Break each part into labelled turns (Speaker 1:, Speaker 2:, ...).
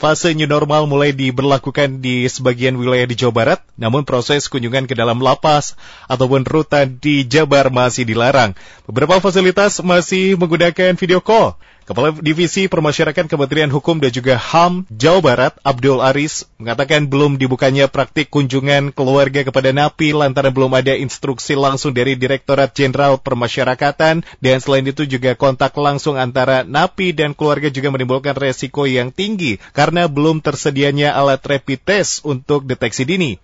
Speaker 1: Fase new normal mulai diberlakukan di sebagian wilayah di Jawa Barat, namun proses kunjungan ke dalam lapas ataupun rutan di Jabar masih dilarang. Beberapa fasilitas masih menggunakan video call. Kepala Divisi Permasyarakatan Kementerian Hukum dan juga HAM Jawa Barat, Abdul Aris, mengatakan belum dibukanya praktik kunjungan keluarga kepada napi lantaran belum ada instruksi langsung dari Direktorat Jenderal Permasyarakatan dan selain itu juga kontak langsung antara napi dan keluarga juga menimbulkan resiko yang tinggi karena belum tersedianya alat rapid test untuk deteksi dini.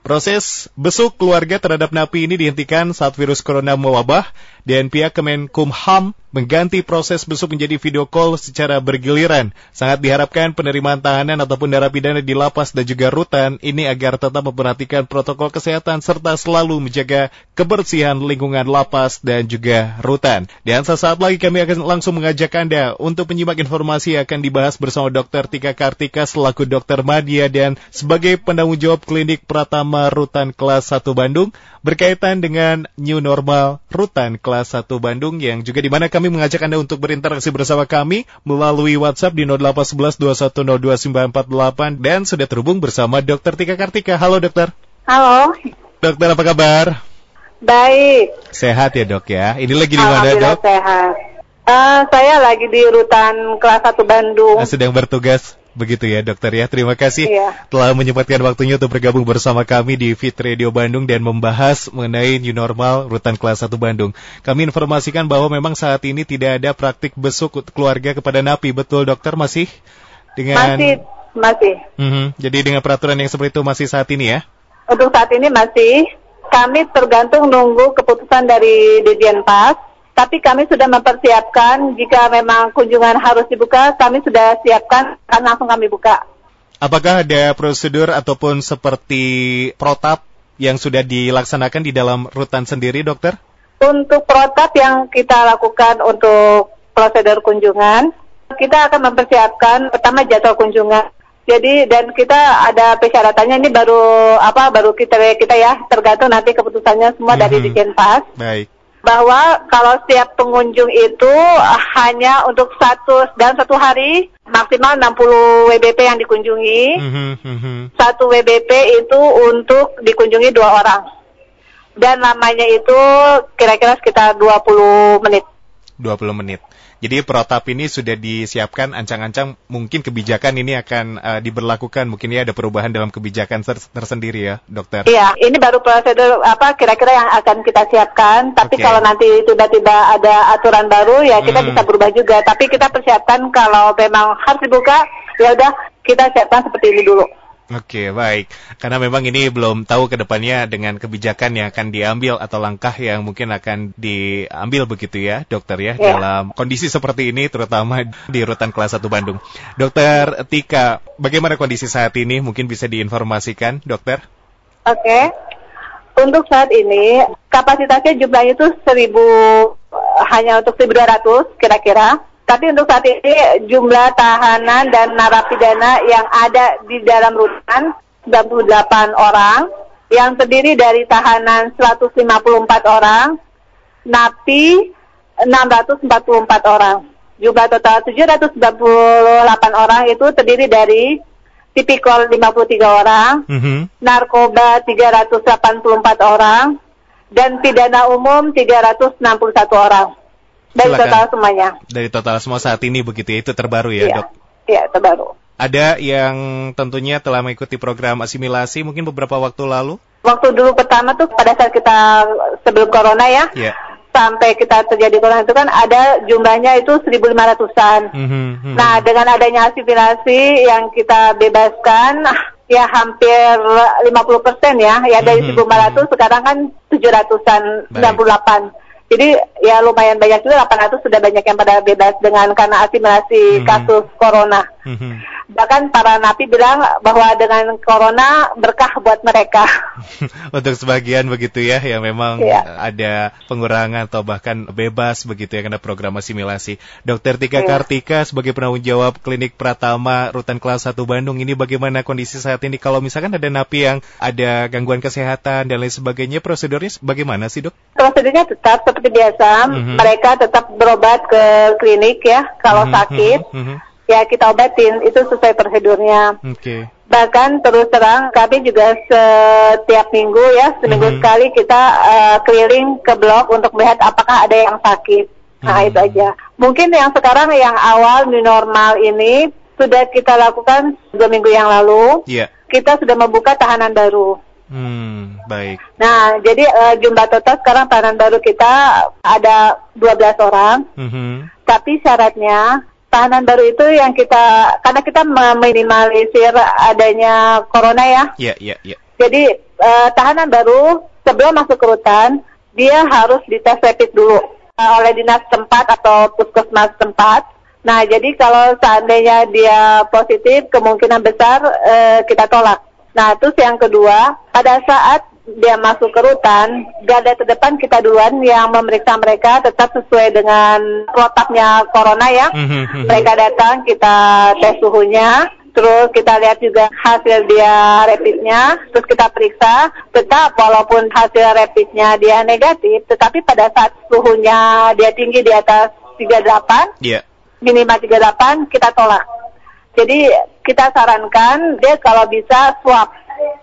Speaker 1: Proses besuk keluarga terhadap napi ini dihentikan saat virus corona mewabah dan pihak Kemenkumham mengganti proses besuk menjadi video call secara bergiliran. Sangat diharapkan penerimaan tahanan ataupun narapidana di lapas dan juga rutan ini agar tetap memperhatikan protokol kesehatan serta selalu menjaga kebersihan lingkungan lapas dan juga rutan. Dan sesaat lagi kami akan langsung mengajak Anda untuk menyimak informasi yang akan dibahas bersama Dr. Tika Kartika selaku dokter media dan sebagai penanggung jawab klinik Pratama Rutan Kelas 1 Bandung berkaitan dengan new normal Rutan Kelas kelas 1 Bandung yang juga di mana kami mengajak Anda untuk berinteraksi bersama kami melalui WhatsApp di 0811 dan sudah terhubung bersama Dr. Tika Kartika. Halo dokter.
Speaker 2: Halo.
Speaker 1: Dokter apa kabar?
Speaker 2: Baik.
Speaker 1: Sehat ya dok ya. Ini lagi di mana dok?
Speaker 2: sehat. Uh, saya lagi di rutan kelas 1 Bandung.
Speaker 1: Sedang bertugas Begitu ya dokter ya. Terima kasih
Speaker 2: iya.
Speaker 1: telah menyempatkan waktunya untuk bergabung bersama kami di Fit Radio Bandung dan membahas mengenai new normal rutan kelas 1 Bandung. Kami informasikan bahwa memang saat ini tidak ada praktik besuk keluarga kepada napi. Betul dokter masih dengan
Speaker 2: Masih masih.
Speaker 1: Mm -hmm. Jadi dengan peraturan yang seperti itu masih saat ini ya?
Speaker 2: Untuk saat ini masih kami tergantung nunggu keputusan dari Dirjen Pas tapi kami sudah mempersiapkan jika memang kunjungan harus dibuka, kami sudah siapkan akan langsung kami buka.
Speaker 1: Apakah ada prosedur ataupun seperti protap yang sudah dilaksanakan di dalam rutan sendiri, dokter?
Speaker 2: Untuk protap yang kita lakukan untuk prosedur kunjungan, kita akan mempersiapkan pertama jadwal kunjungan. Jadi dan kita ada persyaratannya ini baru apa baru kita kita ya tergantung nanti keputusannya semua mm -hmm. dari Dijen Pas.
Speaker 1: Baik
Speaker 2: bahwa kalau setiap pengunjung itu hanya untuk satu dan satu hari maksimal 60 WBP yang dikunjungi. Mm -hmm. Satu WBP itu untuk dikunjungi dua orang. Dan lamanya itu kira-kira sekitar 20 menit.
Speaker 1: 20 menit. Jadi protap ini sudah disiapkan ancang-ancang mungkin kebijakan ini akan uh, diberlakukan mungkin ya ada perubahan dalam kebijakan tersendiri ya dokter.
Speaker 2: Iya, ini baru prosedur apa kira-kira yang akan kita siapkan. Tapi okay. kalau nanti tiba-tiba ada aturan baru ya kita hmm. bisa berubah juga. Tapi kita persiapkan kalau memang harus dibuka ya udah kita siapkan seperti ini dulu.
Speaker 1: Oke, baik. Karena memang ini belum tahu ke depannya dengan kebijakan yang akan diambil atau langkah yang mungkin akan diambil begitu ya, dokter ya, ya. dalam kondisi seperti ini terutama di rutan kelas 1 Bandung. Dokter Tika, bagaimana kondisi saat ini? Mungkin bisa diinformasikan, dokter?
Speaker 2: Oke. Untuk saat ini kapasitasnya jumlahnya itu 1000 hanya untuk 1200 kira-kira. Tapi untuk saat ini jumlah tahanan dan narapidana yang ada di dalam rutan 98 orang, yang terdiri dari tahanan 154 orang, napi 644 orang. Jumlah total 798 orang itu terdiri dari tipikor 53 orang, mm -hmm. narkoba 384 orang, dan pidana umum 361 orang. Dari Silakan. total semuanya.
Speaker 1: Dari total semua saat ini begitu ya, itu terbaru ya,
Speaker 2: ya
Speaker 1: dok?
Speaker 2: Iya, terbaru.
Speaker 1: Ada yang tentunya telah mengikuti program asimilasi mungkin beberapa waktu lalu?
Speaker 2: Waktu dulu pertama tuh pada saat kita sebelum corona ya, yeah. sampai kita terjadi corona itu kan ada jumlahnya itu 1.500-an. Mm -hmm, Nah dengan adanya asimilasi yang kita bebaskan, ya hampir 50 persen ya, ya dari mm -hmm. 1.500 sekarang kan 700-an, 98. Jadi ya lumayan banyak juga 800 sudah banyak yang pada bebas dengan karena asimilasi hmm. kasus corona. Hmm. Bahkan para napi bilang bahwa dengan corona berkah buat mereka.
Speaker 1: Untuk sebagian begitu ya, yang memang ya. ada pengurangan atau bahkan bebas begitu ya karena program asimilasi. Dokter Tika ya. Kartika sebagai penanggung jawab klinik Pratama Rutan Kelas 1 Bandung ini bagaimana kondisi saat ini? Kalau misalkan ada napi yang ada gangguan kesehatan dan lain sebagainya, prosedurnya bagaimana sih dok?
Speaker 2: Prosedurnya tetap seperti biasa, mm -hmm. mereka tetap berobat ke klinik ya kalau mm -hmm. sakit. Mm -hmm ya kita obatin itu sesuai prosedurnya.
Speaker 1: Oke.
Speaker 2: Bahkan terus terang kami juga setiap minggu ya seminggu
Speaker 1: Mhm.
Speaker 2: sekali kita eh, keliling ke blok untuk melihat apakah ada yang sakit. Nah
Speaker 1: Mhm.
Speaker 2: itu aja. Mungkin yang sekarang yang awal new normal ini sudah kita lakukan dua minggu yang lalu.
Speaker 1: Iya.
Speaker 2: Kita sudah membuka tahanan baru.
Speaker 1: Hmm, baik.
Speaker 2: Nah, jadi eh, jumlah total sekarang tahanan baru kita ada 12 orang,
Speaker 1: Mhm.
Speaker 2: tapi syaratnya tahanan baru itu yang kita karena kita meminimalisir adanya corona ya.
Speaker 1: Iya, iya, iya.
Speaker 2: Jadi eh, tahanan baru sebelum masuk ke rutan dia harus dites rapid dulu eh, oleh dinas tempat atau puskesmas tempat. Nah, jadi kalau seandainya dia positif, kemungkinan besar eh, kita tolak. Nah, terus yang kedua, pada saat dia masuk ke rutan, garda terdepan kita duluan yang memeriksa mereka tetap sesuai dengan protapnya corona ya.
Speaker 1: Mhm, mhm.
Speaker 2: Mereka datang, kita tes suhunya, terus kita lihat juga hasil dia rapidnya, terus kita periksa. Tetap walaupun hasil rapidnya dia negatif, tetapi pada saat suhunya dia tinggi di atas 38,
Speaker 1: Iya.
Speaker 2: minimal 38, kita tolak. Jadi kita sarankan dia kalau bisa swab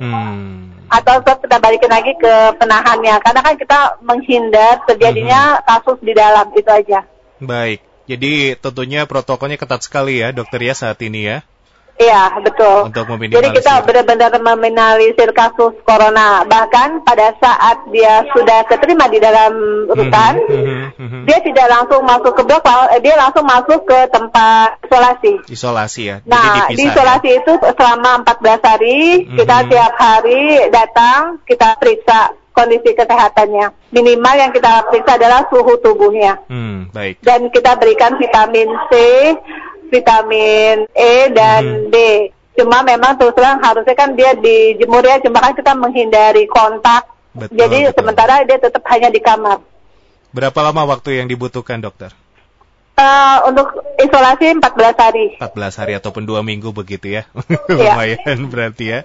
Speaker 1: Hmm.
Speaker 2: atau swab kita balikin lagi ke penahannya karena kan kita menghindar terjadinya kasus di dalam itu aja.
Speaker 1: Baik. Jadi tentunya protokolnya ketat sekali ya, dokter ya saat ini ya,
Speaker 2: Iya, betul.
Speaker 1: untuk
Speaker 2: Jadi kita benar-benar meminimalisir kasus corona. Bahkan pada saat dia sudah keterima di dalam rutan,
Speaker 1: Mhm, mhm, mhm.
Speaker 2: dia tidak langsung masuk ke blok, eh, dia langsung masuk ke tempat isolasi.
Speaker 1: Isolasi ya. Jadi
Speaker 2: Nah,
Speaker 1: dipisah
Speaker 2: di
Speaker 1: ya?
Speaker 2: isolasi itu selama 14 hari, kita tiap hari datang, kita periksa kondisi kesehatannya. Minimal yang kita periksa adalah suhu tubuhnya.
Speaker 1: Hmm, baik.
Speaker 2: Dan kita berikan vitamin C, vitamin E, dan
Speaker 1: Mhm.
Speaker 2: D. Cuma memang terus terang harusnya kan dia dijemur ya, cuma kan kita menghindari kontak.
Speaker 1: Betul,
Speaker 2: Jadi
Speaker 1: betul.
Speaker 2: sementara dia tetap hanya di kamar.
Speaker 1: Berapa lama waktu yang dibutuhkan dokter?
Speaker 2: Eh, untuk isolasi 14 hari.
Speaker 1: 14 hari ataupun dua minggu begitu ya.
Speaker 2: Iya.
Speaker 1: Lumayan berarti ya.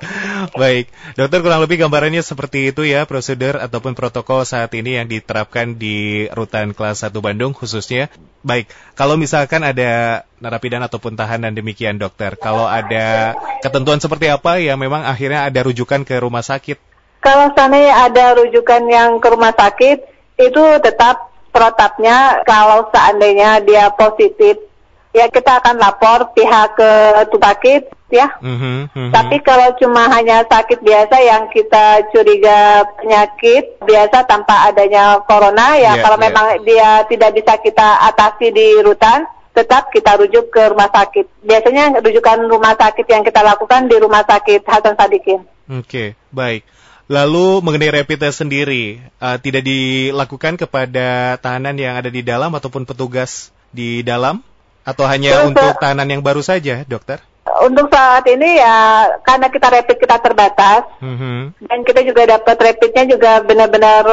Speaker 1: Baik, dokter kurang lebih gambarannya seperti itu ya prosedur ataupun protokol saat ini yang diterapkan di rutan kelas 1 Bandung khususnya. Baik, kalau misalkan ada narapidana ataupun tahanan demikian dokter, kalau ada ketentuan seperti apa yang memang akhirnya ada rujukan ke rumah sakit?
Speaker 2: Kalau seandainya ada rujukan yang ke rumah sakit, itu tetap protapnya kalau seandainya dia positif, ya kita akan lapor pihak ke sakit ya.
Speaker 1: Mhm, mhm.
Speaker 2: Tapi kalau cuma hanya sakit biasa yang kita curiga penyakit biasa tanpa adanya corona, ya
Speaker 1: Iya,
Speaker 2: kalau
Speaker 1: iya.
Speaker 2: memang dia tidak bisa kita atasi di rutan, tetap kita rujuk ke rumah sakit. Biasanya rujukan rumah sakit yang kita lakukan di rumah sakit Hasan Sadikin.
Speaker 1: Oke, baik. Lalu mengenai rapid test sendiri, eh, tidak dilakukan kepada tahanan yang ada di dalam ataupun petugas di dalam? Atau hanya untuk tahanan yang baru saja, dokter?
Speaker 2: Untuk saat ini ya karena kita rapid kita terbatas
Speaker 1: Mhm.
Speaker 2: dan kita juga dapat rapidnya juga benar-benar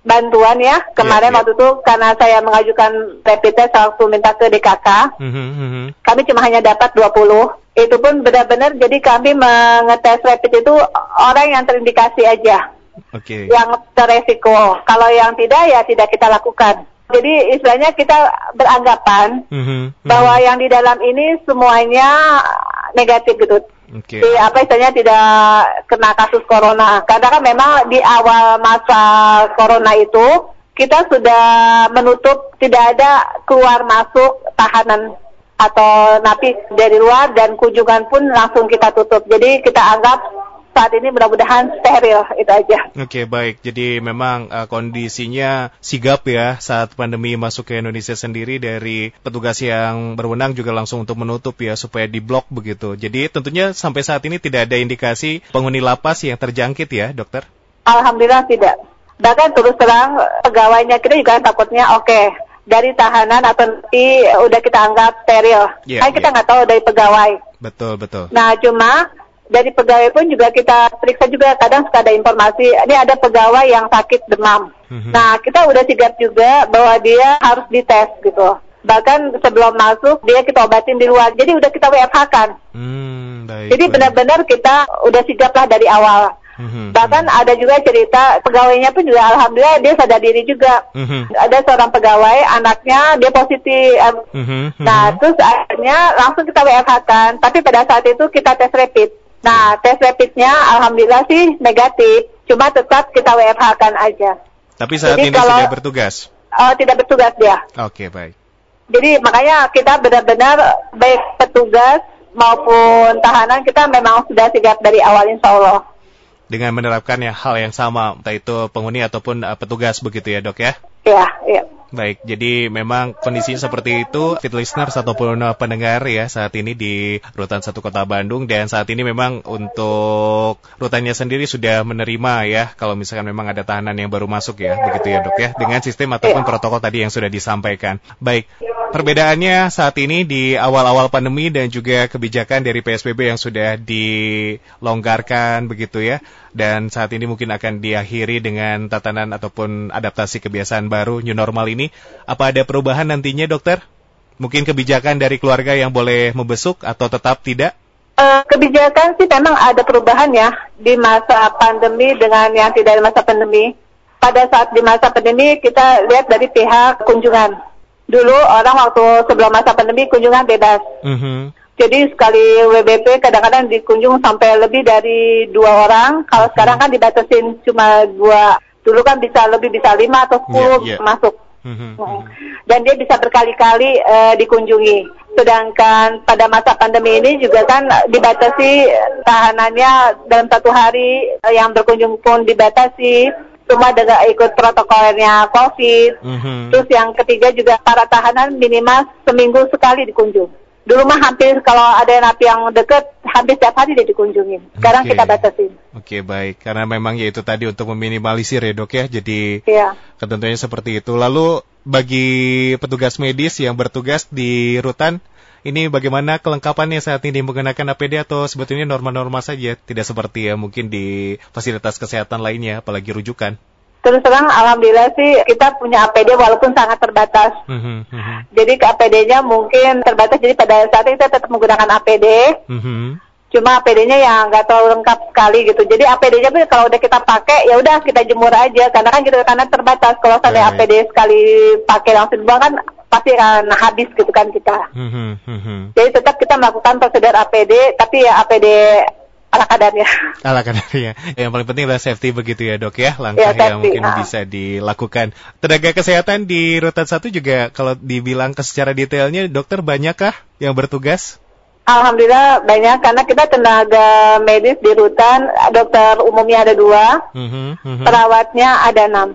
Speaker 2: bantuan ya. Kemarin
Speaker 1: Iya, iya.
Speaker 2: waktu itu karena saya mengajukan rapid test waktu minta ke DKK,
Speaker 1: Mhm, mhm.
Speaker 2: kami cuma hanya dapat 20. Itu pun benar-benar jadi kami mengetes rapid itu orang yang terindikasi aja,
Speaker 1: Oke.
Speaker 2: yang teresiko. Kalau yang tidak ya tidak kita lakukan. Jadi istilahnya kita beranggapan
Speaker 1: Mhm, mhm.
Speaker 2: bahwa yang di dalam ini semuanya negatif gitu.
Speaker 1: Oke.
Speaker 2: Di apa istilahnya tidak kena kasus corona. Karena kan memang di awal masa corona itu kita sudah menutup tidak ada keluar masuk tahanan atau napi dari luar dan kunjungan pun langsung kita tutup. Jadi kita anggap saat ini mudah-mudahan steril itu aja.
Speaker 1: Oke, baik. Jadi memang eh, kondisinya sigap ya saat pandemi masuk ke Indonesia sendiri dari petugas yang berwenang juga langsung untuk menutup ya supaya diblok begitu. Jadi tentunya sampai saat ini tidak ada indikasi penghuni lapas yang terjangkit ya, dokter?
Speaker 2: Alhamdulillah tidak. Bahkan terus terang pegawainya kita juga takutnya oke dari tahanan atau nanti udah kita anggap steril.
Speaker 1: Iya,
Speaker 2: kan kita
Speaker 1: iya.
Speaker 2: nggak tahu dari pegawai.
Speaker 1: Betul, betul.
Speaker 2: Nah cuma dari pegawai pun juga kita periksa juga kadang suka ada informasi ini ada pegawai yang sakit demam.
Speaker 1: Mhm.
Speaker 2: Nah kita udah sigap juga bahwa dia harus dites gitu. Bahkan sebelum masuk dia kita obatin di luar. Jadi udah kita WFH kan.
Speaker 1: Baik.
Speaker 2: Jadi benar-benar kita udah sigap lah dari awal.
Speaker 1: Mhm,
Speaker 2: Bahkan ada juga cerita pegawainya pun juga alhamdulillah dia sadar diri juga.
Speaker 1: mhm,
Speaker 2: Ada seorang pegawai anaknya dia positif. em,
Speaker 1: mhm,
Speaker 2: Nah,
Speaker 1: mhm.
Speaker 2: terus akhirnya langsung kita WFH kan. Tapi pada saat itu kita tes rapid. Nah, tes rapidnya alhamdulillah sih negatif. Cuma tetap kita WFH kan aja.
Speaker 1: Tapi saat
Speaker 2: jadi
Speaker 1: ini
Speaker 2: kalau-
Speaker 1: sudah bertugas.
Speaker 2: Eh, tidak bertugas dia.
Speaker 1: Oke, baik.
Speaker 2: Jadi makanya kita benar-benar baik petugas maupun tahanan kita memang sudah sigap dari awal insya Allah.
Speaker 1: Dengan menerapkan ya hal yang sama, entah itu penghuni ataupun uh, petugas begitu ya, Dok ya.
Speaker 2: Iya, iya.
Speaker 1: Baik, jadi memang kondisinya seperti itu, fit listeners ataupun uh, pendengar ya saat ini di Rutan 1 Kota Bandung dan saat ini memang untuk rutannya sendiri sudah menerima ya kalau misalkan memang ada tahanan yang baru masuk ya, begitu ya dok ya, dengan sistem ataupun
Speaker 2: Iya.
Speaker 1: protokol tadi yang sudah disampaikan. Baik, perbedaannya saat ini di awal-awal pandemi dan juga kebijakan dari PSBB yang sudah dilonggarkan begitu ya, dan saat ini mungkin akan diakhiri dengan tatanan ataupun adaptasi kebiasaan baru new normal ini. Apa ada perubahan nantinya dokter? Mungkin kebijakan dari keluarga yang boleh membesuk atau tetap tidak?
Speaker 2: Eh, kebijakan sih memang ada perubahan ya di masa pandemi dengan yang tidak di masa pandemi. Pada saat di masa pandemi kita lihat dari pihak kunjungan. Dulu orang waktu sebelum masa pandemi kunjungan bebas.
Speaker 1: Mhm.
Speaker 2: Jadi sekali WBP kadang-kadang dikunjung sampai lebih dari dua orang. Kalau sekarang kan dibatasin cuma dua. Dulu kan bisa lebih bisa lima atau sepuluh
Speaker 1: Iya, iya.
Speaker 2: masuk.
Speaker 1: Mhm,
Speaker 2: Hmm. Dan dia bisa berkali-kali eh, dikunjungi. Sedangkan pada masa pandemi ini juga kan dibatasi tahanannya dalam satu hari eh, yang berkunjung pun dibatasi. Semua dengan ikut protokolnya COVID.
Speaker 1: Mhm.
Speaker 2: Terus yang ketiga juga para tahanan minimal seminggu sekali dikunjung. Dulu mah hampir kalau ada napi yang deket, hampir setiap hari dia dikunjungin. Sekarang
Speaker 1: Oke.
Speaker 2: kita batasin.
Speaker 1: Oke baik, karena memang ya itu tadi untuk meminimalisir ya dok ya, jadi
Speaker 2: Iya.
Speaker 1: ketentuannya seperti itu. Lalu bagi petugas medis yang bertugas di rutan, ini bagaimana kelengkapannya saat ini menggunakan APD atau sebetulnya norma-norma saja, tidak seperti ya mungkin di fasilitas kesehatan lainnya, apalagi rujukan.
Speaker 2: Terus terang, alhamdulillah sih kita punya APD walaupun sangat terbatas.
Speaker 1: Mhm, mhm,
Speaker 2: Jadi ke APD-nya mungkin terbatas. Jadi pada saat itu kita tetap menggunakan APD.
Speaker 1: mhm.
Speaker 2: Cuma APD-nya yang nggak terlalu lengkap sekali gitu. Jadi APD-nya pun kalau udah kita pakai, ya udah kita jemur aja. Karena kan gitu karena terbatas. Kalau
Speaker 1: Baik.
Speaker 2: saya APD sekali pakai langsung dibuang kan pasti akan habis gitu kan kita.
Speaker 1: Mhm, mhm.
Speaker 2: Jadi tetap kita melakukan prosedur APD, tapi ya APD ala kadarnya.
Speaker 1: Ala kadarnya. Yang paling penting adalah safety begitu ya dok ya, langkah
Speaker 2: Ya,
Speaker 1: yang
Speaker 2: safety,
Speaker 1: mungkin
Speaker 2: ah.
Speaker 1: bisa dilakukan. Tenaga kesehatan di rutan satu juga kalau dibilang ke secara detailnya, dokter banyakkah yang bertugas?
Speaker 2: Alhamdulillah banyak karena kita tenaga medis di rutan, dokter umumnya ada dua,
Speaker 1: Mhm, mhm.
Speaker 2: perawatnya ada enam.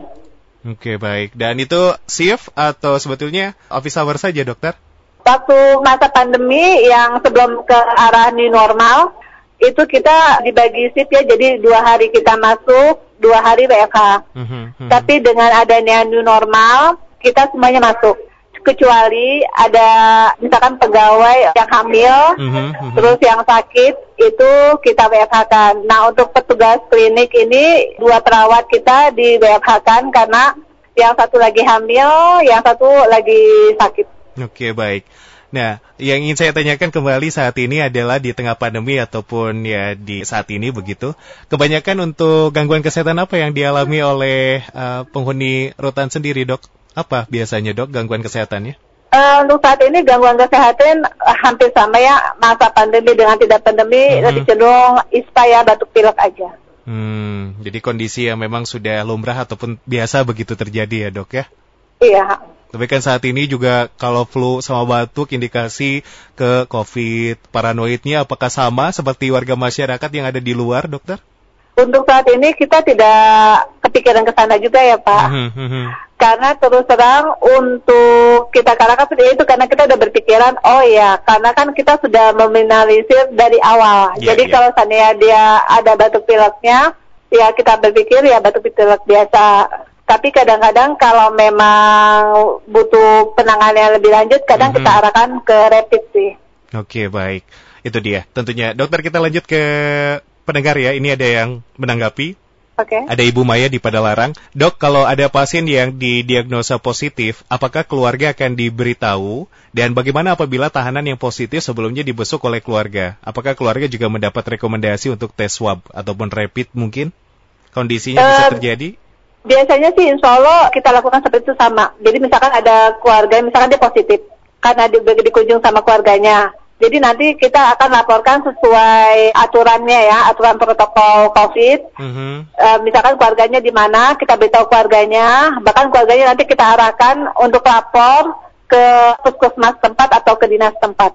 Speaker 1: Oke baik. Dan itu shift atau sebetulnya office hour saja dokter?
Speaker 2: Waktu masa pandemi yang sebelum ke arah new normal, itu kita dibagi shift ya, jadi dua hari kita masuk, dua hari WFH.
Speaker 1: Mhm, mhm.
Speaker 2: Tapi dengan adanya new normal, kita semuanya masuk. Kecuali ada misalkan pegawai yang hamil,
Speaker 1: Mhm, mhm.
Speaker 2: terus yang sakit itu kita WFH-kan. Nah untuk petugas klinik ini dua perawat kita di WFH-kan karena yang satu lagi hamil, yang satu lagi sakit.
Speaker 1: Oke baik. Nah, yang ingin saya tanyakan kembali saat ini adalah di tengah pandemi ataupun ya di saat ini begitu. Kebanyakan untuk gangguan kesehatan apa yang dialami oleh eh, penghuni rutan sendiri, Dok? Apa biasanya, Dok, gangguan kesehatannya?
Speaker 2: Eh, untuk saat ini gangguan kesehatan eh, hampir sama ya masa pandemi dengan tidak pandemi
Speaker 1: Mhm.
Speaker 2: lebih cenderung ispa ya batuk pilek aja.
Speaker 1: Hmm, jadi kondisi yang memang sudah lumrah ataupun biasa begitu terjadi ya, Dok ya?
Speaker 2: Iya.
Speaker 1: Tapi kan saat ini juga kalau flu sama batuk indikasi ke COVID, paranoidnya apakah sama seperti warga masyarakat yang ada di luar, dokter?
Speaker 2: Untuk saat ini kita tidak kepikiran ke sana juga ya Pak.
Speaker 1: Mhm, mhm.
Speaker 2: Karena terus terang untuk kita katakan seperti itu karena kita udah berpikiran oh ya karena kan kita sudah meminimalisir dari awal.
Speaker 1: Iya,
Speaker 2: Jadi
Speaker 1: iya.
Speaker 2: kalau seandainya dia ada batuk pileknya ya kita berpikir ya batuk pilek biasa. Tapi kadang-kadang kalau memang butuh penanganan lebih lanjut kadang
Speaker 1: Mhm.
Speaker 2: kita arahkan ke rapid sih.
Speaker 1: Oke, baik. Itu dia. Tentunya, dokter kita lanjut ke pendengar ya. Ini ada yang menanggapi.
Speaker 2: Oke. Okay.
Speaker 1: Ada Ibu Maya di Padalarang. Dok, kalau ada pasien yang didiagnosa positif, apakah keluarga akan diberitahu? Dan bagaimana apabila tahanan yang positif sebelumnya dibesuk oleh keluarga? Apakah keluarga juga mendapat rekomendasi untuk tes swab ataupun rapid mungkin? Kondisinya bisa terjadi?
Speaker 2: Biasanya sih insya Allah kita lakukan seperti itu sama. Jadi misalkan ada keluarga, misalkan dia positif, karena di, dikunjung sama keluarganya. Jadi nanti kita akan laporkan sesuai aturannya ya, aturan protokol COVID. Mm-hmm. E, misalkan keluarganya di mana, kita beritahu keluarganya, bahkan keluarganya nanti kita arahkan untuk lapor ke puskesmas tempat atau ke dinas tempat.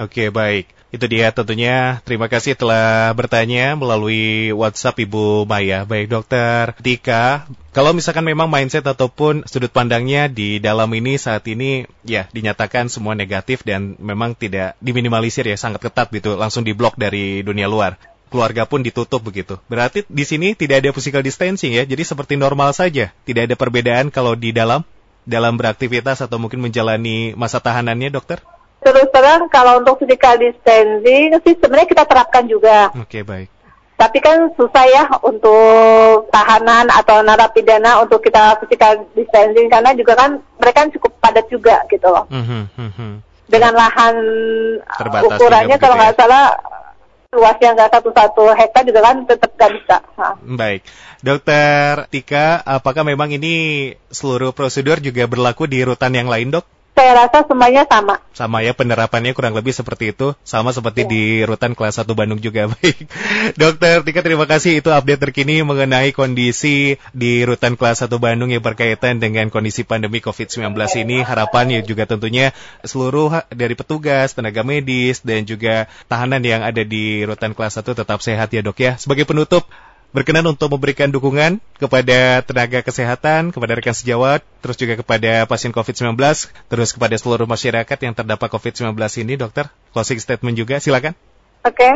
Speaker 1: Oke, baik. Itu dia tentunya. Terima kasih telah bertanya melalui WhatsApp Ibu Maya. Baik dokter Tika, kalau misalkan memang mindset ataupun sudut pandangnya di dalam ini saat ini ya dinyatakan semua negatif dan memang tidak diminimalisir ya sangat ketat gitu, langsung diblok dari dunia luar. Keluarga pun ditutup begitu. Berarti di sini tidak ada physical distancing ya, jadi seperti normal saja. Tidak ada perbedaan kalau di dalam dalam beraktivitas atau mungkin menjalani masa tahanannya, dokter?
Speaker 2: Terus terang kalau untuk physical distancing sih sebenarnya kita terapkan juga.
Speaker 1: Oke, okay, baik.
Speaker 2: Tapi kan susah ya untuk tahanan atau narapidana untuk kita physical distancing karena juga kan mereka kan cukup padat juga gitu loh. Mm -hmm, Dengan lahan Terbatas ukurannya kalau ya. nggak ya? salah luasnya nggak satu-satu hektar juga kan tetap nggak bisa.
Speaker 1: Ha. Baik, Dokter Tika, apakah memang ini seluruh prosedur juga berlaku di rutan yang lain, dok?
Speaker 2: Saya rasa semuanya sama.
Speaker 1: Sama ya penerapannya kurang lebih seperti itu, sama seperti ya. di rutan kelas 1 Bandung juga. Baik. Dokter Tika terima kasih itu update terkini mengenai kondisi di rutan kelas 1 Bandung yang berkaitan dengan kondisi pandemi COVID-19 ini. Harapan ya juga tentunya seluruh dari petugas, tenaga medis dan juga tahanan yang ada di rutan kelas 1 tetap sehat ya, Dok ya. Sebagai penutup berkenan untuk memberikan dukungan kepada tenaga kesehatan, kepada rekan sejawat, terus juga kepada pasien COVID-19, terus kepada seluruh masyarakat yang terdampak COVID-19 ini, dokter. Closing statement juga, silakan.
Speaker 2: Oke, okay.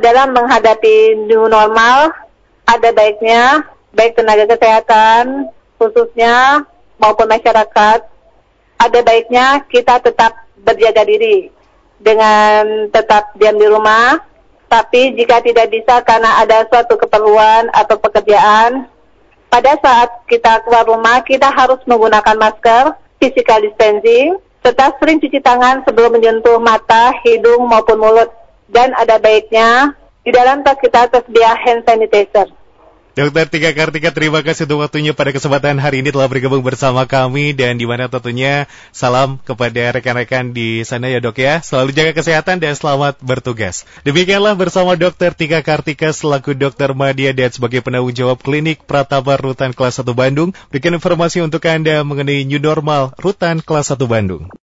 Speaker 2: dalam menghadapi new normal, ada baiknya, baik tenaga kesehatan, khususnya, maupun masyarakat, ada baiknya kita tetap berjaga diri dengan tetap diam di rumah, tapi jika tidak bisa karena ada suatu keperluan atau pekerjaan, pada saat kita keluar rumah kita harus menggunakan masker, physical distancing, serta sering cuci tangan sebelum menyentuh mata, hidung maupun mulut. Dan ada baiknya di dalam tas kita tersedia hand sanitizer.
Speaker 1: Dokter Tika Kartika, terima kasih untuk waktunya pada kesempatan hari ini telah bergabung bersama kami dan di mana tentunya salam kepada rekan-rekan di sana ya dok ya. Selalu jaga kesehatan dan selamat bertugas. Demikianlah bersama Dokter Tika Kartika selaku dokter media dan sebagai penanggung jawab klinik Pratama Rutan Kelas 1 Bandung. Berikan informasi untuk Anda mengenai new normal Rutan Kelas 1 Bandung.